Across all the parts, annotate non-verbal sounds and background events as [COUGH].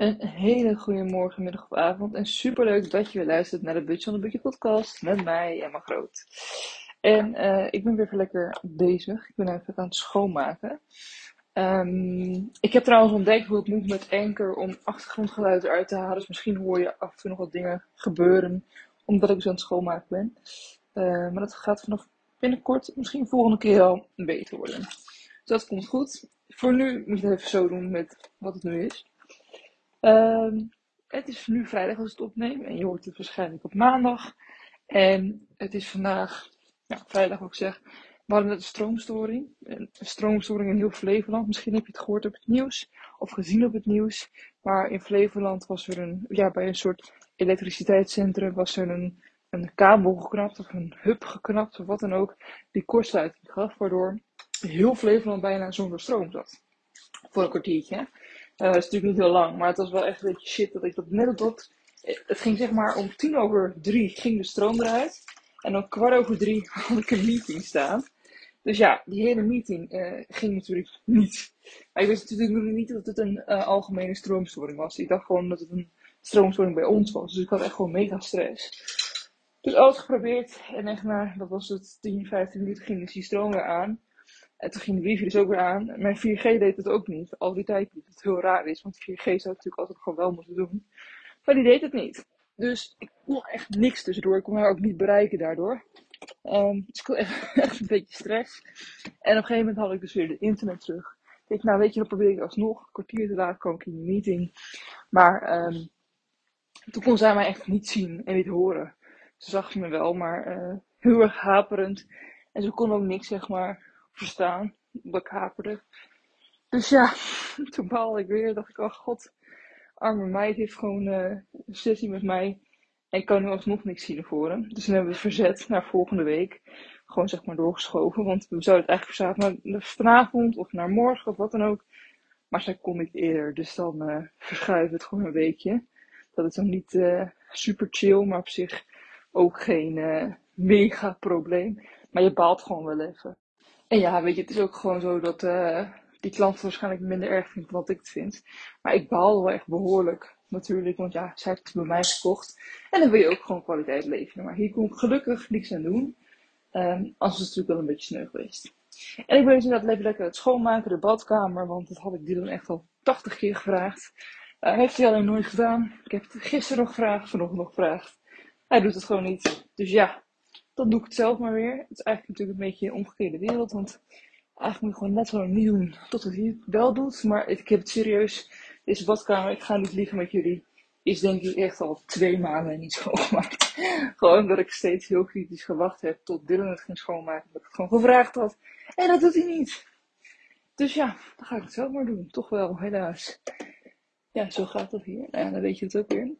Een hele goede morgen, middag of avond. En superleuk dat je weer luistert naar de Budget on the Budget podcast met mij, Emma Groot. En uh, ik ben weer even lekker bezig. Ik ben even aan het schoonmaken. Um, ik heb trouwens ontdekt hoe het moet met Anchor om achtergrondgeluiden uit te halen. Dus misschien hoor je af en toe nog wat dingen gebeuren, omdat ik zo aan het schoonmaken ben. Uh, maar dat gaat vanaf binnenkort, misschien volgende keer al, beter worden. Dus dat komt goed. Voor nu moet je het even zo doen met wat het nu is. Um, het is nu vrijdag als het opneem en je hoort het waarschijnlijk op maandag. En het is vandaag, ja, vrijdag ook zeg, we hadden een stroomstoring. Een stroomstoring in heel Flevoland. Misschien heb je het gehoord op het nieuws of gezien op het nieuws. Maar in Flevoland was er een, ja, bij een soort elektriciteitscentrum was er een, een kabel geknapt of een hub geknapt of wat dan ook. Die kortsluiting gaf, waardoor heel Flevoland bijna zonder stroom zat. Voor een kwartiertje. Uh, dat is natuurlijk niet heel lang, maar het was wel echt een beetje shit dat ik dat net tot. Het ging zeg maar om tien over drie ging de stroom eruit. En om kwart over drie [LAUGHS] had ik een meeting staan. Dus ja, die hele meeting uh, ging natuurlijk [LAUGHS] niet. Maar ik wist natuurlijk niet dat het een uh, algemene stroomstoring was. Ik dacht gewoon dat het een stroomstoring bij ons was. Dus ik had echt gewoon mega stress. Dus alles geprobeerd. En echt na, dat was het 10, 15 minuten, ging dus die stroom weer aan. En toen ging de wifi dus ook weer aan. Mijn 4G deed het ook niet. Al die tijd niet. Wat heel raar is, want 4G zou het natuurlijk altijd gewoon wel moeten doen. Maar die deed het niet. Dus ik kon echt niks tussendoor. Ik kon haar ook niet bereiken daardoor. Um, dus ik had [LAUGHS] echt, een beetje stress. En op een gegeven moment had ik dus weer de internet terug. Ik denk, nou weet je, dan probeer ik alsnog. Een kwartier te laat kwam ik in de meeting. Maar um, toen kon zij mij echt niet zien en niet horen. Ze zag me wel, maar uh, heel erg haperend. En ze kon ook niks, zeg maar, verstaan. Dat ik haperde. Dus ja, [LAUGHS] toen baalde ik weer. Dacht ik, oh god, arme meid heeft gewoon uh, een sessie met mij. En ik kan nu alsnog niks zien ervoor. Dus dan hebben we het verzet naar volgende week. Gewoon zeg maar doorgeschoven. Want we zouden het eigenlijk naar vanavond of naar morgen of wat dan ook. Maar zij kon niet eerder. Dus dan uh, verschuiven we het gewoon een weekje. Dat is dan niet uh, super chill, maar op zich ook geen mega probleem. Maar je baalt gewoon wel even. En ja, weet je, het is ook gewoon zo dat uh, die klant het waarschijnlijk minder erg vindt dan wat ik het vind. Maar ik baal wel echt behoorlijk natuurlijk, want ja, zij heeft het bij mij gekocht. En dan wil je ook gewoon kwaliteit leveren. Maar hier kon ik gelukkig niks aan doen. Um, anders is het natuurlijk wel een beetje sneu geweest. En ik ben dus inderdaad even lekker het schoonmaken, de badkamer, want dat had ik Dylan echt al 80 keer gevraagd. Uh, heeft hij alleen nooit gedaan. Ik heb het gisteren nog gevraagd, vanochtend nog gevraagd. Hij doet het gewoon niet. Dus ja, dan doe ik het zelf maar weer. Het is eigenlijk natuurlijk een beetje een omgekeerde wereld, want eigenlijk moet je gewoon net zo lang niet doen tot het wel doet. Maar ik heb het serieus, deze badkamer, ik ga niet liegen met jullie, is denk ik echt al twee maanden niet [LAUGHS] schoongemaakt. gewoon dat ik steeds heel kritisch gewacht heb tot Dylan het ging schoonmaken. Dat ik het gewoon gevraagd had. En dat doet hij niet. Dus ja, dan ga ik het zelf maar doen. Toch wel, helaas. Ja, zo gaat dat hier. Nou ja, dan weet je het ook weer.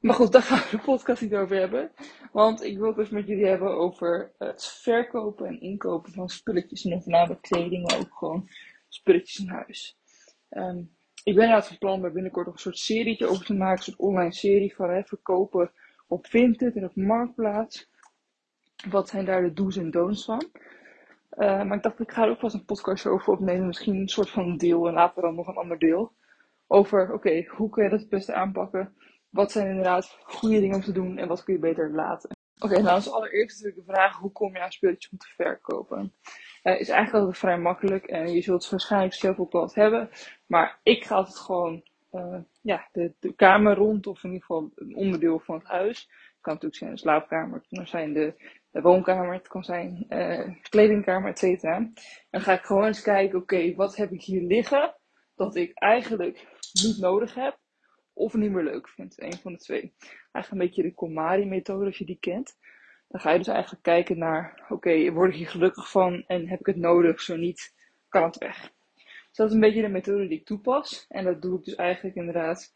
Maar goed, daar gaan we de podcast niet over hebben. Want ik wil het dus met jullie hebben over het verkopen en inkopen van spulletjes. En voornamelijk kleding, maar ook gewoon spulletjes in huis. Um, ik ben inderdaad van plan bij binnenkort nog een soort serietje over te maken. Een soort online serie van hè, verkopen op Vinted en op Marktplaats. Wat zijn daar de do's en don'ts van? Uh, maar ik dacht, ik ga er ook eens een podcast over opnemen. Misschien een soort van deel en later dan nog een ander deel. Over, oké, hoe kun je dat het beste aanpakken? Wat zijn inderdaad goede dingen om te doen en wat kun je beter laten? Oké, okay, nou als allereerst natuurlijk de vraag, hoe kom je aan spulletjes om te verkopen? Uh, is eigenlijk altijd vrij makkelijk en je zult waarschijnlijk zelf ook wat hebben. Maar ik ga altijd gewoon uh, ja, de, kamer rond of in ieder geval een onderdeel van het huis. Het kan natuurlijk zijn de slaapkamer, het kan zijn de, woonkamer, het kan zijn de kledingkamer, et cetera. En dan ga ik gewoon eens kijken, oké, wat heb ik hier liggen dat ik eigenlijk niet nodig heb of niet meer leuk vind. Een van de twee. Eigenlijk een beetje de KonMari-methode, als je die kent. Dan ga je dus eigenlijk kijken naar, oké, word ik hier gelukkig van en heb ik het nodig? Zo niet, kan het weg. Dus dat is een beetje de methode die ik toepas. En dat doe ik dus eigenlijk inderdaad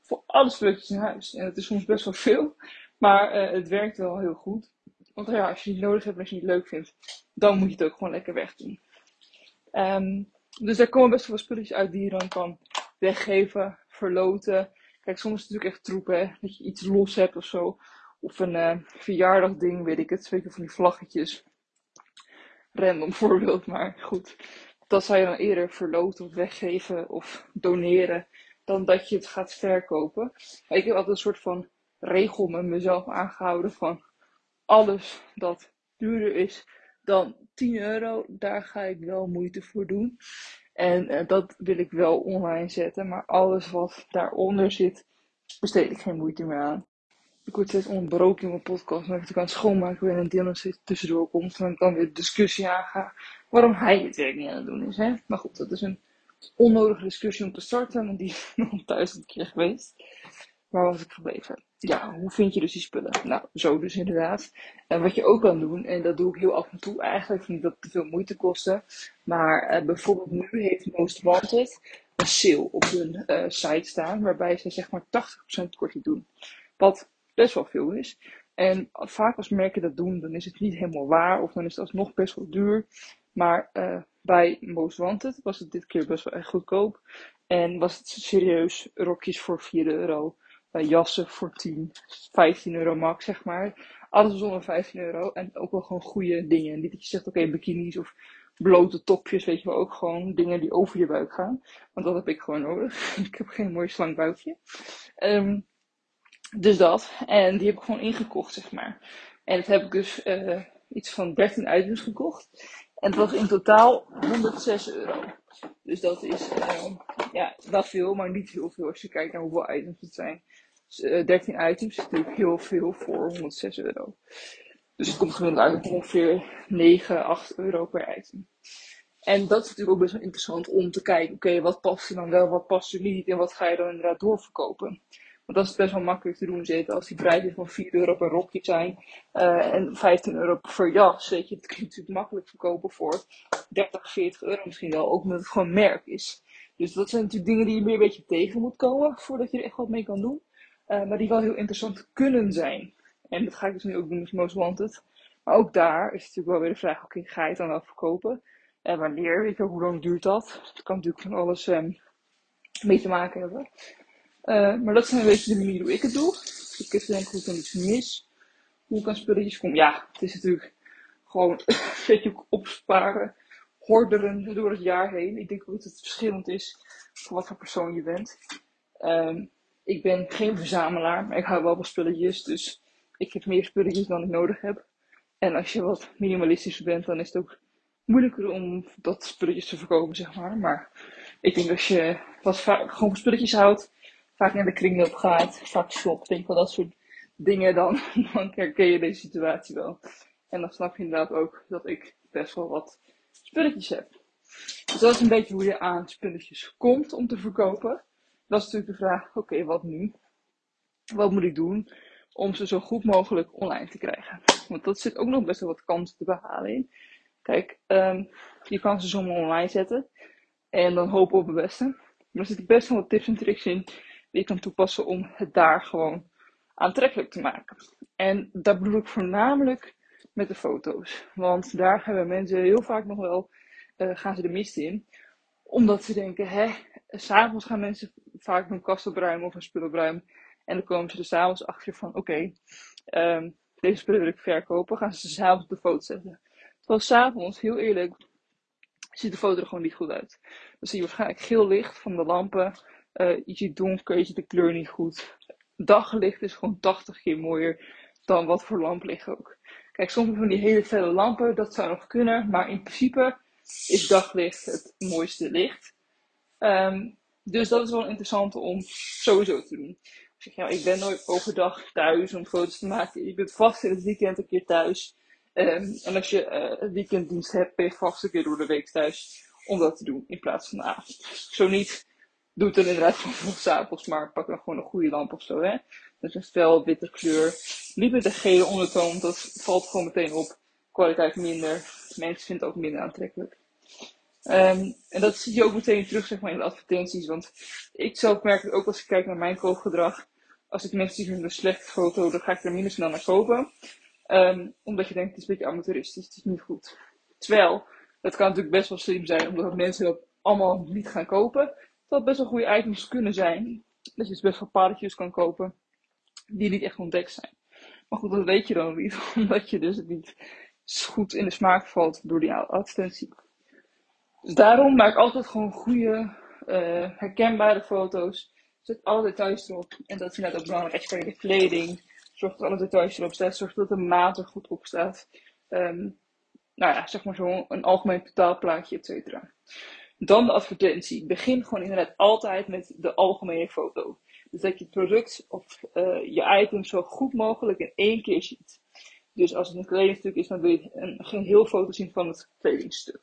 voor alle spulletjes in huis. En dat is soms best wel veel, maar uh, het werkt wel heel goed. Want ja, als je het nodig hebt en als je het niet leuk vindt, dan moet je het ook gewoon lekker wegdoen. Um, dus daar komen best wel wat spulletjes uit die je dan kan weggeven, verloten. Kijk, soms is het natuurlijk echt troep, hè. Dat je iets los hebt of zo. Of een uh, verjaardagding, weet ik het. Weet je, van die vlaggetjes. Random [LAUGHS] voorbeeld, maar goed. Dat zou je dan eerder verloten of weggeven of doneren. dan dat je het gaat verkopen. Maar ik heb altijd een soort van regel met mezelf aangehouden van alles dat duurder is dan 10 euro, daar ga ik wel moeite voor doen. En uh, dat wil ik wel online zetten, maar alles wat daaronder zit, besteed ik geen moeite meer aan. Ik word steeds onderbroken in mijn podcast, omdat ik aan het schoonmaken ben en Dylan steeds tussendoor komt. En ik dan weer discussie aanga waarom hij het werk niet aan het doen is. Hè? Maar goed, dat is een onnodige discussie om te starten, want die is [LAUGHS] nog duizend keer geweest. Waar was ik gebleven? Ja, hoe vind je dus die spullen? Nou, zo dus inderdaad. En wat je ook kan doen, en dat doe ik heel af en toe eigenlijk, niet dat het te veel moeite kosten. Maar eh, bijvoorbeeld nu heeft Most Wanted een sale op hun uh, site staan, waarbij ze zeg maar 80% korting doen. Wat best wel veel is. En vaak als merken dat doen, dan is het niet helemaal waar, of dan is het alsnog best wel duur. Maar uh, bij Most Wanted was het dit keer best wel echt goedkoop. En was het serieus rokjes voor 4 euro jassen voor 10, 15 euro max, zeg maar. Alles onder 15 euro. En ook wel gewoon goede dingen. Niet dat je zegt, oké, bikinis of blote topjes, weet je wel. Ook gewoon dingen die over je buik gaan. Want dat heb ik gewoon nodig. [LAUGHS] ik heb geen mooi slank buikje. Um, dus dat. En die heb ik gewoon ingekocht, zeg maar. En dat heb ik dus uh, iets van 13 items gekocht. En het was in totaal 106 euro. Dus dat is uh, ja, wel veel, maar niet heel veel als je kijkt naar hoeveel items het zijn. Dus, uh, 13 items is natuurlijk heel veel voor 106 euro. Dus het komt gemiddeld uit op ongeveer 9, 8 euro per item. En dat is natuurlijk ook best wel interessant om te kijken, oké, wat past er dan wel, wat past er niet en wat ga je dan inderdaad doorverkopen. Want dat is best wel makkelijk te doen zitten als die prijzen van 4 euro per rokje zijn uh, en 15 euro per jas. Weet je, het kun je natuurlijk makkelijk verkopen voor 30, 40 euro misschien wel, ook omdat het gewoon merk is. Dus dat zijn natuurlijk dingen die je meer een beetje tegen moet komen voordat je er echt wat mee kan doen. Uh, maar die wel heel interessant kunnen zijn. En dat ga ik dus nu ook doen met Most Wanted. Maar ook daar is natuurlijk wel weer de vraag, oké, ga je het dan wel verkopen? En wanneer? Weet je, hoe lang duurt dat? Dat kan natuurlijk van alles mee te maken hebben. Uh, maar dat zijn een beetje de manier hoe ik het doe. Ik heb denk ik dan iets mis. Hoe ik aan spulletjes kom. Ja, het is natuurlijk gewoon [LAUGHS] een beetje opsparen. Horderen door het jaar heen. Ik denk ook dat het verschillend is voor wat voor persoon je bent. Um, ik ben geen verzamelaar, maar ik hou wel van spulletjes. Dus ik heb meer spulletjes dan ik nodig heb. En als je wat minimalistischer bent, dan is het ook moeilijker om dat spulletjes te verkopen, zeg maar. Maar ik denk als je wat gewoon van spulletjes houdt, vaak naar de kringloop gaat, vaak shopt, denk wel dat soort dingen, dan, [LAUGHS] dan herken je deze situatie wel. En dan snap je inderdaad ook dat ik best wel wat spulletjes heb. Dus dat is een beetje hoe je aan spulletjes komt om te verkopen. Dat is natuurlijk de vraag, oké, wat nu? Wat moet ik doen om ze zo goed mogelijk online te krijgen? Want dat zit ook nog best wel wat kansen te behalen in. Kijk, um, je kan ze zomaar online zetten en dan hopen op het beste. Maar er zitten best wel wat tips en tricks in die je kan toepassen om het daar gewoon aantrekkelijk te maken. En dat bedoel ik voornamelijk met de foto's. Want daar hebben mensen heel vaak nog wel, uh, gaan ze de mist in. Omdat ze denken, hè, s'avonds gaan mensen vaak hun kast opruimen of hun spullen opruimen. En dan komen ze er s'avonds achter van, oké, um, deze spullen wil ik verkopen. Gaan ze s'avonds op de foto zetten. Terwijl s'avonds, heel eerlijk, ziet de foto er gewoon niet goed uit. Dan zie je waarschijnlijk geel licht van de lampen. Uh, je ziet donker, je ziet de kleur niet goed. Daglicht is gewoon 80 keer mooier dan wat voor lamplicht ook. Kijk, sommige van die hele felle lampen, dat zou nog kunnen. Maar in principe is daglicht het mooiste licht. Um, dus dat is wel interessant om sowieso te doen. Ik zeg, ik ben nooit overdag thuis om foto's te maken. Je bent vast in het weekend een keer thuis. Um, en als je uh, weekenddienst hebt, ben je vast een keer door de week thuis om dat te doen in plaats van de avond. Zo niet, doe het dan inderdaad [LAUGHS] gewoon s'avonds, maar pak dan gewoon een goede lamp of zo, hè. Dus een fel witte kleur. Met een gele ondertoon, dat valt gewoon meteen op. Kwaliteit minder. Mensen vinden het ook minder aantrekkelijk. Um, en dat zie je ook meteen terug zeg maar, in de advertenties. Want ik zelf merk het ook als ik kijk naar mijn koopgedrag. Als ik mensen zie met een slechte foto, dan ga ik er minder snel naar kopen. Um, omdat je denkt, het is een beetje amateuristisch, het is niet goed. Terwijl, dat kan natuurlijk best wel slim zijn, omdat mensen dat allemaal niet gaan kopen. Dat best wel goede items kunnen zijn. Dat je dus best wel paardjes kan kopen die niet echt ontdekt zijn. Maar goed, dat weet je dan niet, [LAUGHS] omdat je dus het niet goed in de smaak valt door die advertentie. Dus daarom maak ik altijd gewoon goede, uh, herkenbare foto's Zet alle details erop. En dat is net ook belangrijk. Als je je de kleding, zorg dat alle details erop staan. Zorg dat de maat er goed op staat. Um, nou ja, zeg maar zo een algemeen totaalplaatje, et cetera. Dan de advertentie. Begin gewoon inderdaad altijd met de algemene foto. Dus dat je het product of uh, je item zo goed mogelijk in één keer ziet. Dus als het een kledingstuk is, dan wil je een geheel foto zien van het kledingstuk.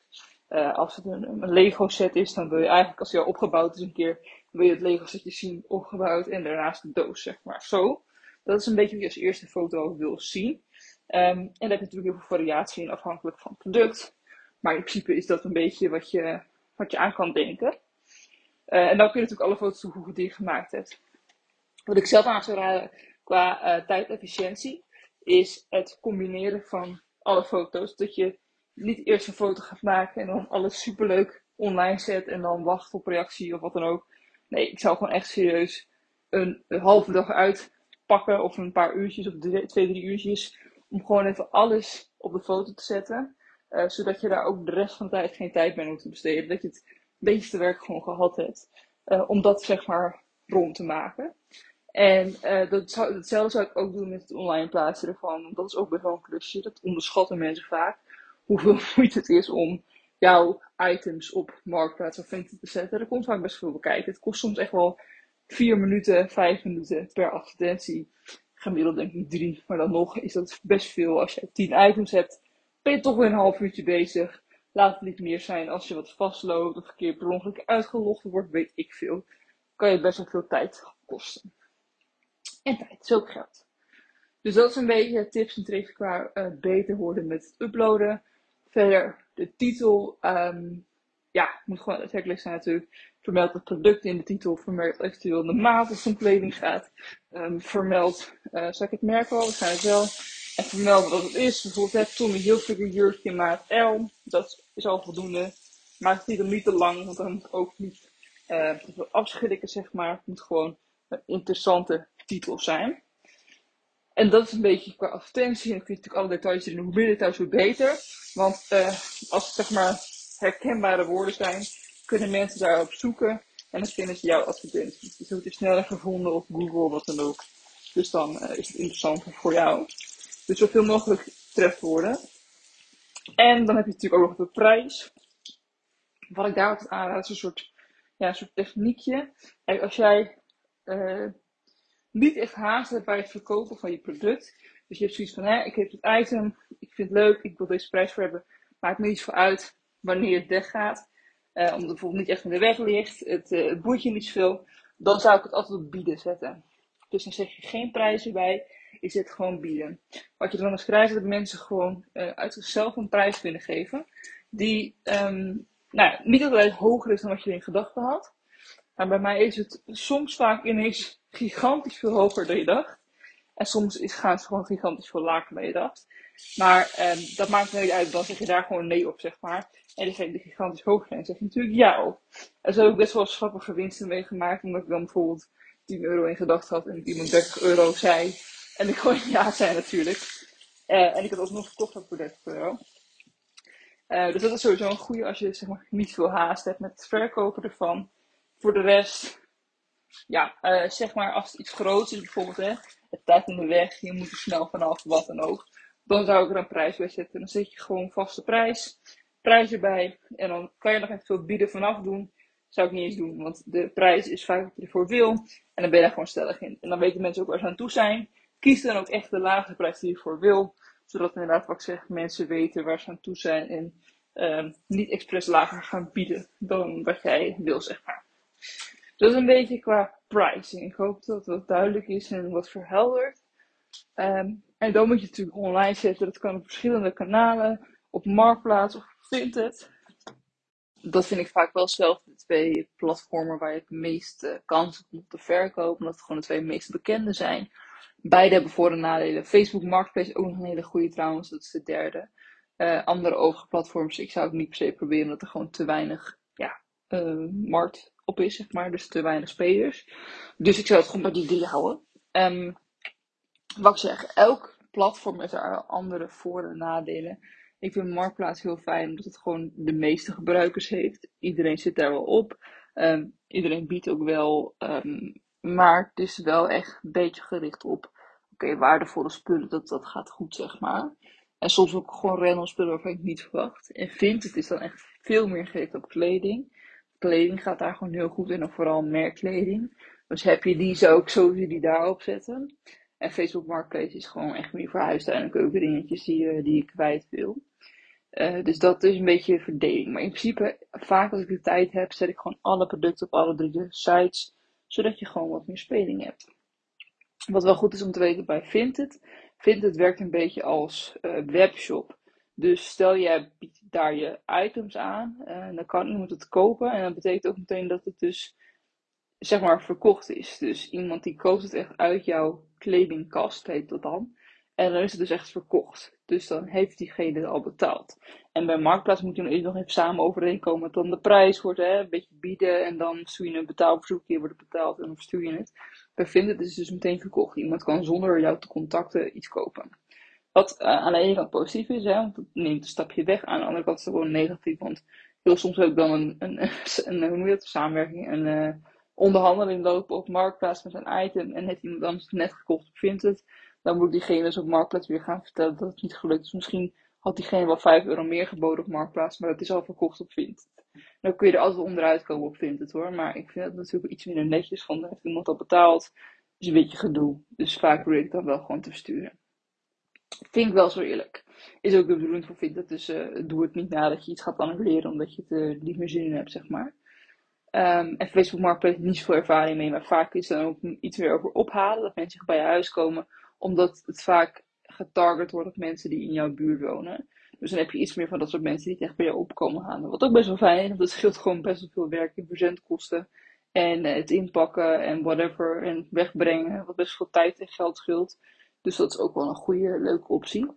Uh, als het een, een Lego set is, dan wil je eigenlijk als hij al opgebouwd is een keer, wil je het Lego setje zien opgebouwd en daarnaast de doos, zeg maar. Zo. Dat is een beetje wat je als eerste foto wil zien. Um, en daar heb je natuurlijk heel veel variatie in afhankelijk van het product. Maar in principe is dat een beetje wat je, wat je aan kan denken. Uh, en dan kun je natuurlijk alle foto's toevoegen die je gemaakt hebt. Wat ik zelf aan zou raden qua uh, tijdefficiëntie is het combineren van alle foto's. Dat je niet eerst een foto gaat maken en dan alles superleuk online zet en dan wacht op reactie of wat dan ook. Nee, ik zou gewoon echt serieus een, halve dag uitpakken of een paar uurtjes of twee, drie uurtjes. Om gewoon even alles op de foto te zetten. Uh, zodat je daar ook de rest van de tijd geen tijd meer hoeft te besteden. Dat je het meeste werk gewoon gehad hebt. Uh, om dat zeg maar rond te maken. En uh, dat zou, hetzelfde zou ik ook doen met het online plaatsen ervan. Dat is ook best wel een klusje. Dat onderschatten mensen vaak. Hoeveel [LAUGHS] moeite het is om jouw items op Marktplaats of Vinted te zetten. Er komt vaak best veel bekijken. Het kost soms echt wel 4 minuten, 5 minuten per advertentie. Gemiddeld denk ik 3. Maar dan nog is dat best veel. Als je 10 items hebt, ben je toch weer een half uurtje bezig. Laat het niet meer zijn als je wat vastloopt of een keer per ongeluk uitgelogd wordt, weet ik veel. Kan je best wel veel tijd kosten. En tijd is ook geld. Dus dat is een beetje tips en tricks qua uh, beter worden met het uploaden. Verder de titel. Um, ja, moet gewoon aantrekkelijk zijn natuurlijk. Vermeld het product in de titel. Vermeld eventueel de maat als het om kleding gaat. Um, vermeld, uh, zal ik het merken wel? Waarschijnlijk wel. En vermeld wat het is. Bijvoorbeeld, Tommy Hilfiger jurkje maat L. Dat is al voldoende. Maak het titel niet te lang, want dan moet ook niet uh, afschrikken, zeg maar. Het moet gewoon een interessante titel zijn. En dat is een beetje qua advertentie. En dan kun je natuurlijk alle details erin. Hoe meer details, hoe beter. Want uh, als het zeg maar herkenbare woorden zijn, kunnen mensen daarop zoeken. En dan vinden ze jouw advertentie. Dus het is sneller gevonden op Google, wat dan ook. Dus dan uh, is het interessanter voor jou. Dus zoveel mogelijk trefwoorden. En dan heb je natuurlijk ook nog de prijs. Wat ik daar altijd aanraad is een soort, ja, een soort techniekje. Kijk, als jij uh, niet echt haast bij het verkopen van je product. Dus je hebt zoiets van, hè, ik heb het item, ik vind het leuk, ik wil deze prijs voor hebben. Maakt me niet voor uit wanneer het weggaat. Uh, omdat het bijvoorbeeld niet echt in de weg ligt, het, uh, het niet zoveel. Dan zou ik het altijd op bieden zetten. Dus dan zeg je geen prijzen bij, je zet gewoon bieden. Wat je dan eens krijgt, dat mensen gewoon uh, uit zichzelf een prijs willen geven. Die um, nou, niet altijd hoger is dan wat je in gedachten had. Maar bij mij is het soms vaak ineens gigantisch veel hoger dan je dacht. En soms is, gaan ze gewoon gigantisch veel lager dan je dacht. Maar eh, dat maakt niet uit, dan zeg je daar gewoon nee op, zeg maar. En degene die gigantisch hoog zijn, zeg je natuurlijk ja op. Er zijn ook best wel schappige winsten mee gemaakt, omdat ik dan bijvoorbeeld 10 euro in gedachten had en iemand 30 euro zei. En ik gewoon [LAUGHS] ja zei natuurlijk. Uh, en ik had ook nog verkocht voor 30 euro. Uh, dus dat is sowieso een goede als je zeg maar, niet veel haast hebt met het verkopen ervan. Voor de rest, ja, uh, zeg maar als het iets groots is, bijvoorbeeld hè, het staat in de weg, je moet er snel vanaf, wat dan ook. Dan zou ik er een prijs bij zetten. Dan zet je gewoon vaste prijs, prijs erbij. En dan kan je nog even veel bieden vanaf doen. Zou ik niet eens doen, want de prijs is vaak wat je ervoor wil. En dan ben je daar gewoon stellig in. En dan weten mensen ook waar ze aan toe zijn. Kies dan ook echt de lage prijs die je voor wil. Zodat inderdaad, wat ik zeg, mensen weten waar ze aan toe zijn. En uh, niet expres lager gaan bieden dan wat jij wil, zeg maar. Dat is een beetje qua pricing. Ik hoop dat dat duidelijk is en wat verhelderd. Um, en dan moet je het natuurlijk online zetten. Dat kan op verschillende kanalen. Op Marktplaats of Vinted. Dat vind ik vaak wel zelf de twee platformen waar je het meeste kans hebt om te verkopen. Omdat het gewoon de twee meest bekende zijn. Beide hebben voor- en nadelen. Facebook Marketplace ook nog een hele goede trouwens. Dat is de derde. Uh, andere overplatforms, ik zou het niet per se proberen. Omdat er gewoon te weinig ja, uh, markt op is, zeg maar. Dus te weinig spelers. Dus ik zou het gewoon bij die drie houden. Um, wat ik zeg, elk platform heeft er andere voor- en nadelen. Ik vind Marktplaats heel fijn omdat het gewoon de meeste gebruikers heeft. Iedereen zit daar wel op. Um, iedereen biedt ook wel um, Maar het is wel echt een beetje gericht op, oké, waardevolle spullen, dat, dat gaat goed, zeg maar. En soms ook gewoon random spullen waarvan ik niet verwacht. En vind het is dan echt veel meer gericht op kleding. Kleding gaat daar gewoon heel goed in, en vooral merkkleding. Dus heb je die, zou ik sowieso die daarop zetten. En Facebook Marketplace is gewoon echt meer voor huistuin en keukendingetjes die, die je kwijt wil. Uh, dus dat is een beetje verdeling. Maar in principe, vaak als ik de tijd heb, zet ik gewoon alle producten op alle drie de sites. Zodat je gewoon wat meer speling hebt. Wat wel goed is om te weten bij Vinted. Vinted werkt een beetje als uh, webshop. Dus stel jij biedt daar je items aan. Uh, dan kan iemand het kopen. En dat betekent ook meteen dat het dus zeg maar verkocht is. Dus iemand die koopt het echt uit jouw kledingkast, heet dat dan. En dan is het dus echt verkocht. Dus dan heeft diegene het al betaald. En bij Marktplaats moet je nog even samen overeenkomen wat dan de prijs wordt. Hè? Een beetje bieden en dan stuur je een betaalverzoek, hier wordt het betaald en dan verstuur je het. Bij Vinted is het dus meteen verkocht. Iemand kan zonder jou te contacten iets kopen. Wat uh, aan de ene kant positief is, hè, want het neemt een stapje weg. Aan de andere kant is het gewoon negatief, want heel soms ik dan een, een, [LAUGHS] een, een dat, samenwerking, een uh, onderhandeling lopen op Marktplaats met een item en heeft iemand dan net gekocht op Vinted dan moet diegene dus op Marktplaats weer gaan vertellen dat het niet gelukt is. Misschien had diegene wel 5 euro meer geboden op Marktplaats, maar dat is al verkocht op Vinted. Dan kun je er altijd onderuit komen op Vinted hoor, maar ik vind het natuurlijk iets minder netjes, want heeft iemand al betaald. Dus een beetje gedoe. Dus vaak probeer ik dan wel gewoon te versturen. Vind ik wel zo eerlijk. Is ook de bedoeling voor Vinted, dus uh, doe het niet nadat je iets gaat annuleren omdat je het uh, niet meer zin in hebt, zeg maar. Um, en Facebook Marketplace niet zoveel ervaring mee, maar vaak is er dan ook iets meer over ophalen. Dat mensen bij je huis komen omdat het vaak getarget wordt op mensen die in jouw buurt wonen. Dus dan heb je iets meer van dat soort mensen die echt bij jou opkomen halen. Wat ook best wel fijn is, want het scheelt gewoon best wel veel werk in verzendkosten. En het inpakken en whatever. En wegbrengen, wat best veel tijd en geld scheelt. Dus dat is ook wel een goede, leuke optie.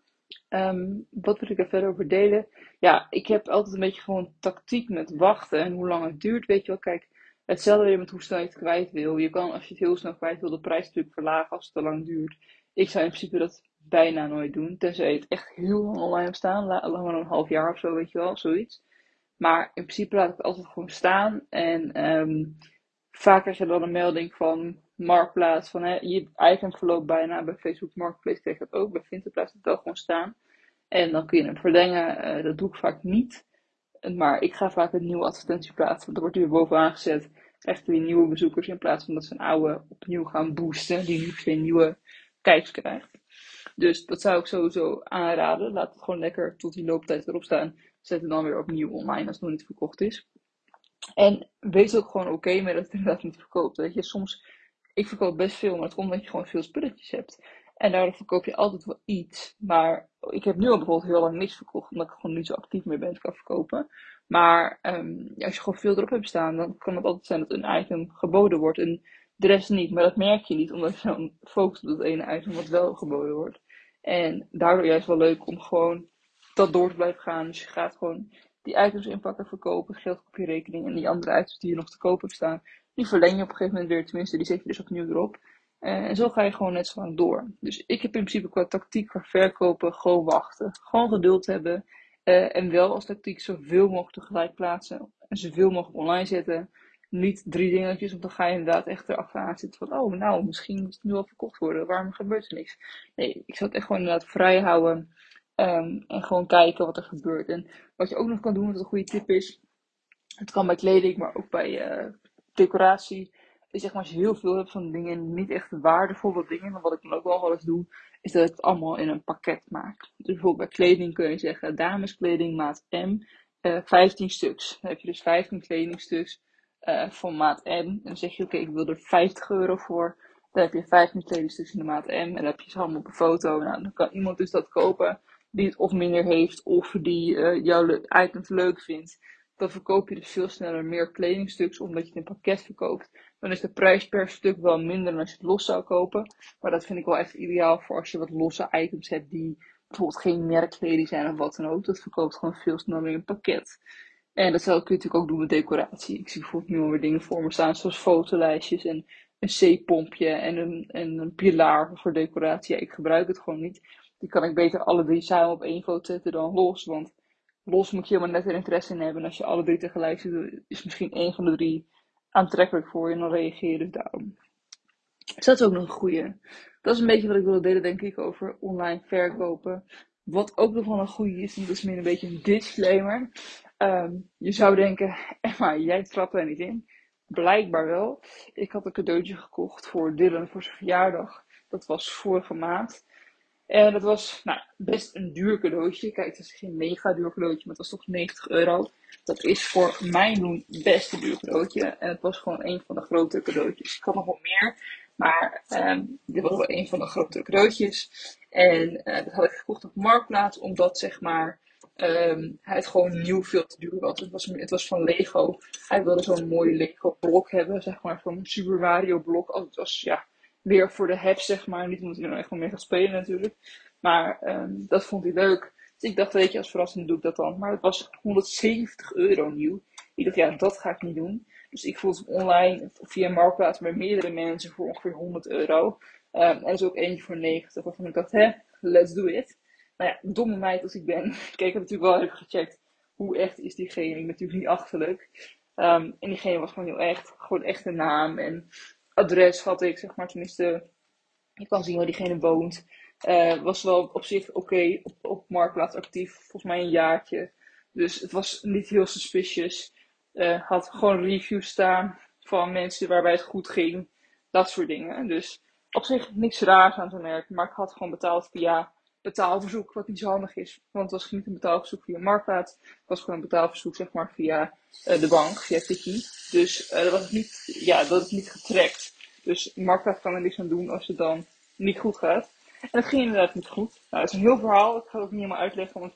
Um, wat wil ik er verder over delen? Ja, ik heb altijd een beetje gewoon tactiek met wachten en hoe lang het duurt. Weet je wel, kijk, hetzelfde weer met hoe snel je het kwijt wil. Je kan, als je het heel snel kwijt wil, de prijs natuurlijk verlagen als het te lang duurt. Ik zou in principe dat bijna nooit doen. Tenzij je het echt heel lang online hebt staan. Langer dan een half jaar of zo, weet je wel. Zoiets. Maar in principe laat ik het altijd gewoon staan. En um, vaak krijg je dan een melding van Marktplaats. Van hè, je item verloopt bijna. Bij Facebook Marketplace krijg je dat ook. Bij Vinted blijft het wel gewoon staan. En dan kun je hem verlengen. Uh, dat doe ik vaak niet. Maar ik ga vaak een nieuwe advertentie plaatsen. Want er wordt weer bovenaan gezet. Echt weer nieuwe bezoekers. In plaats van dat ze een oude opnieuw gaan boosten. Die niet per nieuwe kijks krijgt. Dus dat zou ik sowieso aanraden. Laat het gewoon lekker tot die looptijd erop staan. Zet het dan weer opnieuw online als het nog niet verkocht is. En wees ook gewoon oké met dat het inderdaad niet verkoopt. Weet je, soms, ik verkoop best veel, maar het komt omdat je gewoon veel spulletjes hebt. En daardoor verkoop je altijd wel iets. Maar ik heb nu al bijvoorbeeld heel lang niks verkocht, omdat ik gewoon niet zo actief meer ben kan verkopen. Maar um, als je gewoon veel erop hebt staan, dan kan het altijd zijn dat een item geboden wordt. En de rest niet. Maar dat merk je niet, omdat je dan focust op dat ene item wat wel geboden wordt. En daardoor juist wel leuk om gewoon dat door te blijven gaan. Dus je gaat gewoon die items inpakken, verkopen, geld op je rekening. En die andere items die je nog te koop hebt staan, die verleng je op een gegeven moment weer. Tenminste, die zet je dus opnieuw erop. En zo ga je gewoon net zo lang door. Dus ik heb in principe qua tactiek, qua verkopen, gewoon wachten. Gewoon geduld hebben. Uh, en wel als tactiek zoveel mogelijk tegelijk plaatsen. En zoveel mogelijk online zetten niet drie dingetjes, want dan ga je inderdaad echt erachteraan zitten van, oh, nou, misschien moet het nu al verkocht worden, waarom gebeurt er niks? Nee, ik zou het echt gewoon inderdaad vrij houden um, en gewoon kijken wat er gebeurt. En wat je ook nog kan doen, wat een goede tip is, het kan bij kleding, maar ook bij uh, decoratie, is zeg maar als je heel veel hebt van dingen, niet echt waardevolle dingen, maar wat ik dan ook wel eens doe, is dat ik het allemaal in een pakket maak. Dus bijvoorbeeld bij kleding kun je zeggen, dameskleding maat M, uh, eh, 15 stuks. Dan heb je dus 15 kledingstuks uh, van maat M. En dan zeg je, oké, ik wil er 50 euro voor. Dan heb je 15 kledingstuks in de maat M. En dan heb je ze allemaal op een foto. Nou, dan kan iemand dus dat kopen die het of minder heeft of die uh, jouw items leuk vindt. Dan verkoop je dus veel sneller meer kledingstuks omdat je het in pakket verkoopt. Dan is de prijs per stuk wel minder dan als je het los zou kopen. Maar dat vind ik wel echt ideaal voor als je wat losse items hebt die bijvoorbeeld geen merkkleding zijn of wat dan ook. Dat verkoopt gewoon veel sneller in een pakket. En dat kun je natuurlijk ook doen met decoratie. Ik zie bijvoorbeeld nu alweer dingen voor me staan, zoals fotolijstjes en een C-pompje en een, en een pilaar voor decoratie. Ik gebruik het gewoon niet. Die kan ik beter alle drie samen op één foto zetten dan los. Want los moet je helemaal net een interesse in hebben. En als je alle drie tegelijk zit, is misschien één van de drie aantrekkelijk voor je en dan reageer je dus daarom. Dus dat is ook nog een goede. Dat is een beetje wat ik wilde delen, denk ik, over online verkopen. Wat ook nog wel een goede is, en dat is meer een beetje een disclaimer. Ehm, je zou denken, [LAUGHS] Emma, jij trapt er niet in. Blijkbaar wel. Ik had een cadeautje gekocht voor Dylan voor zijn verjaardag. Dat was vorige maand. En dat was nou, best een duur cadeautje. Kijk, het is geen mega duur cadeautje, maar het was toch 90 euro. Dat is voor mijn doen best een duur cadeautje. En het was gewoon een van de grote cadeautjes. Ik had nog wel meer, maar um, dit was wel een van de grote cadeautjes. En uh, dat had ik gekocht op Marktplaats, omdat zeg maar um, hij het gewoon nieuw veel te duur was. Het was, het was van Lego. Hij wilde zo'n mooi Lego blok hebben, zeg maar, zo'n Super Mario blok. Het was ja, weer voor de heb, zeg maar. Niet omdat hij er nou echt wel mee gaat spelen natuurlijk. Maar um, dat vond hij leuk. Dus ik dacht, weet je, als verrassing doe ik dat dan. Maar het was 170 euro nieuw. Ik dacht, ja, dat ga ik niet doen. Dus ik voelde het online via Marktplaats bij meerdere mensen voor ongeveer 100 euro. Um, en er is ook eentje voor 90. Waarvan ik dacht, hè, let's do it. Nou ja, domme meid als ik ben. [LAUGHS] ik heb natuurlijk wel even gecheckt. Hoe echt is diegene? Ik ben natuurlijk niet achterlijk. Um, en diegene was gewoon heel echt. Gewoon echt een naam. En adres had ik, zeg maar. Tenminste, je kan zien waar diegene woont. Uh, was wel op zich oké op, Marktplaats actief. Volgens mij een jaartje. Dus het was niet heel suspicious. Uh, had gewoon reviews staan van mensen waarbij het goed ging. Dat soort dingen. Dus op zich niks raars aan zo'n merk. Maar ik had gewoon betaald via betaalverzoek. Wat niet zo handig is. Want het was niet een betaalverzoek via Marktplaats. Het was gewoon een betaalverzoek zeg maar via uh, de bank. Via Tiki. Dus dat was niet, ja, dat is niet getrekt. Dus Marktplaats kan er niks aan doen als het dan niet goed gaat. En dat ging inderdaad niet goed. Nou, het is een heel verhaal. Ik ga het ook niet helemaal uitleggen, want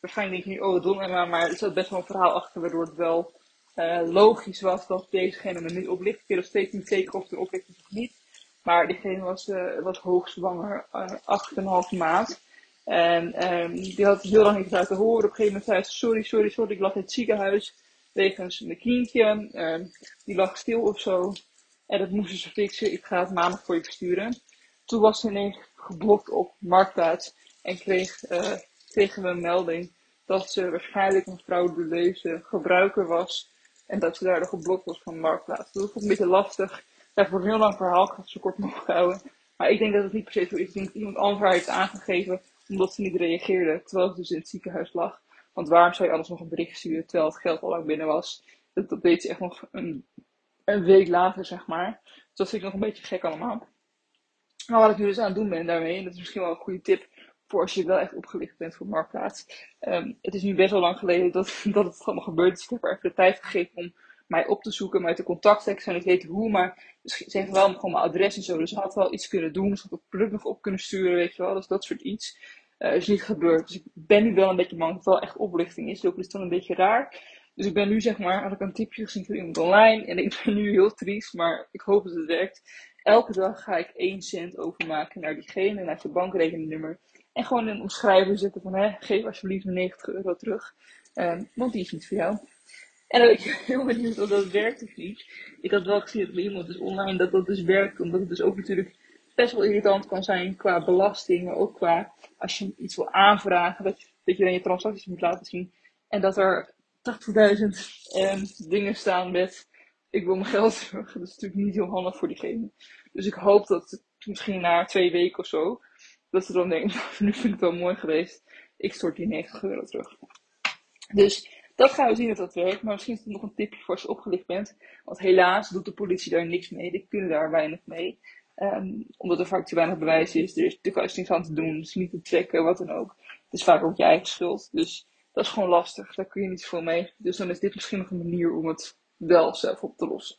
waarschijnlijk denk je nu, oh, dom Emma, maar er zat best wel een verhaal achter, waardoor het wel uh, logisch was dat dezegene me niet oplicht. Ik weet nog steeds niet zeker of het er oplicht of niet. Maar diegene was, uh, was hoogzwanger, uh, 8,5 maand. En um, die had heel lang niet laten horen. Op een gegeven moment zei ze, sorry, sorry, sorry, ik lag in het ziekenhuis. Wegens mijn kindje. Um, die lag stil of zo. En dat moesten ze fixen. Ik ga het maandag voor je versturen. Toen was ze ineens geblokt op Marktplaats. En kreeg, uh, kregen we een melding dat ze waarschijnlijk een frauduleuze gebruiker was. En dat ze daardoor geblokt was van Marktplaats. Dat ik een beetje lastig. Ja, voor een heel lang verhaal. Ik ga het zo kort mogelijk houden. Maar ik denk dat het niet per se zo is. Ik denk dat iemand anders haar heeft aangegeven omdat ze niet reageerde. Terwijl ze dus in het ziekenhuis lag. Want waarom zou je alles nog een bericht sturen terwijl het geld al lang binnen was? Dat, deed ze echt nog een, een week later, zeg maar. Dus dat vind ik nog een beetje gek allemaal. Maar wat ik nu dus aan het doen ben daarmee, en dat is misschien wel een goede tip voor als je wel echt opgelicht bent voor Marktplaats. Um, het is nu best wel lang geleden dat, [LAUGHS] dat het allemaal gebeurd is. Ik heb er even de tijd gegeven om mij op te zoeken, mij te contacten. Ik zou niet hoe, maar ze heeft wel gewoon mijn adres en zo. Dus ze had wel iets kunnen doen. Ze had het product nog op kunnen sturen, weet je wel. Dus dat soort iets uh, is niet gebeurd. Dus ik ben nu wel een beetje bang dat het wel echt oplichting is. Dus is dan een beetje raar. Dus ik ben nu zeg maar, had ik een tipje gezien van iemand online. En ik [LAUGHS] ben nu heel triest, maar ik hoop dat het werkt. Elke dag ga ik 1 cent overmaken naar diegene, naar zijn bankrekeningnummer. En gewoon een omschrijving zetten van, hè, geef alsjeblieft 90 euro terug. Um, want die is niet voor jou. En dan [LAUGHS] ben ik heel benieuwd of dat werkt of niet. Ik had wel gezien dat bij iemand dus online dat dat dus werkt. Omdat het dus ook natuurlijk best wel irritant kan zijn qua belasting. Ook qua als je iets wil aanvragen. Dat je, dat je dan je transacties moet laten zien. En dat er 80.000 um, dingen staan met ik wil mijn geld [LAUGHS] terug. Dat is natuurlijk niet heel handig voor diegene. Dus ik hoop dat misschien na twee weken of zo, dat ze dan denken, [LAUGHS] nu vind ik het wel mooi geweest. Ik stort die 90 euro terug. Dus dat gaan we zien of dat werkt. Maar misschien is het nog een tipje voor als je opgelicht bent. Want helaas doet de politie daar niks mee. Die kunnen daar weinig mee. Um, omdat er vaak te weinig bewijs is. Er is natuurlijk niks aan te doen. Dus niet te checken, wat dan ook. Het is vaak ook je eigen schuld. Dus dat is gewoon lastig. Daar kun je niet zoveel mee. Dus dan is dit misschien nog een manier om het wel zelf op te lossen.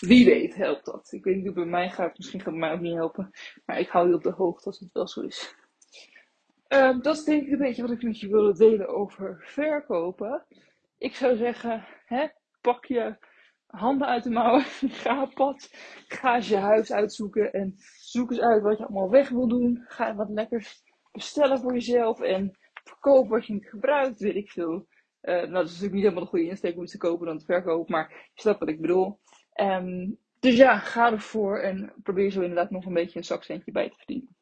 Wie weet helpt dat. Ik weet niet hoe bij mij gaat. Misschien gaat het mij ook niet helpen. Maar ik hou je op de hoogte als het wel zo is. Uh, dat is denk ik een beetje wat ik met je wilde delen over verkopen. Ik zou zeggen, hè, pak je handen uit de mouwen, [LAUGHS] ga op pad, ga eens je huis uitzoeken en zoek eens uit wat je allemaal weg wil doen. Ga wat lekkers bestellen voor jezelf en verkoop wat je niet gebruikt, weet ik veel. Uh, nou, dat is natuurlijk niet helemaal de goede insteek om iets te kopen dan te verkopen, maar je snapt wat ik bedoel. Um, dus ja, ga ervoor en probeer zo inderdaad nog een beetje een zakcentje bij te verdienen.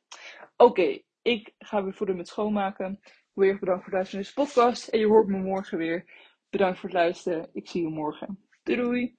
Oké, ik ga weer voeden met schoonmaken. Weer bedankt voor het luisteren naar deze podcast. En je hoort me morgen weer. Bedankt voor het luisteren. Ik zie je morgen. Doei doei!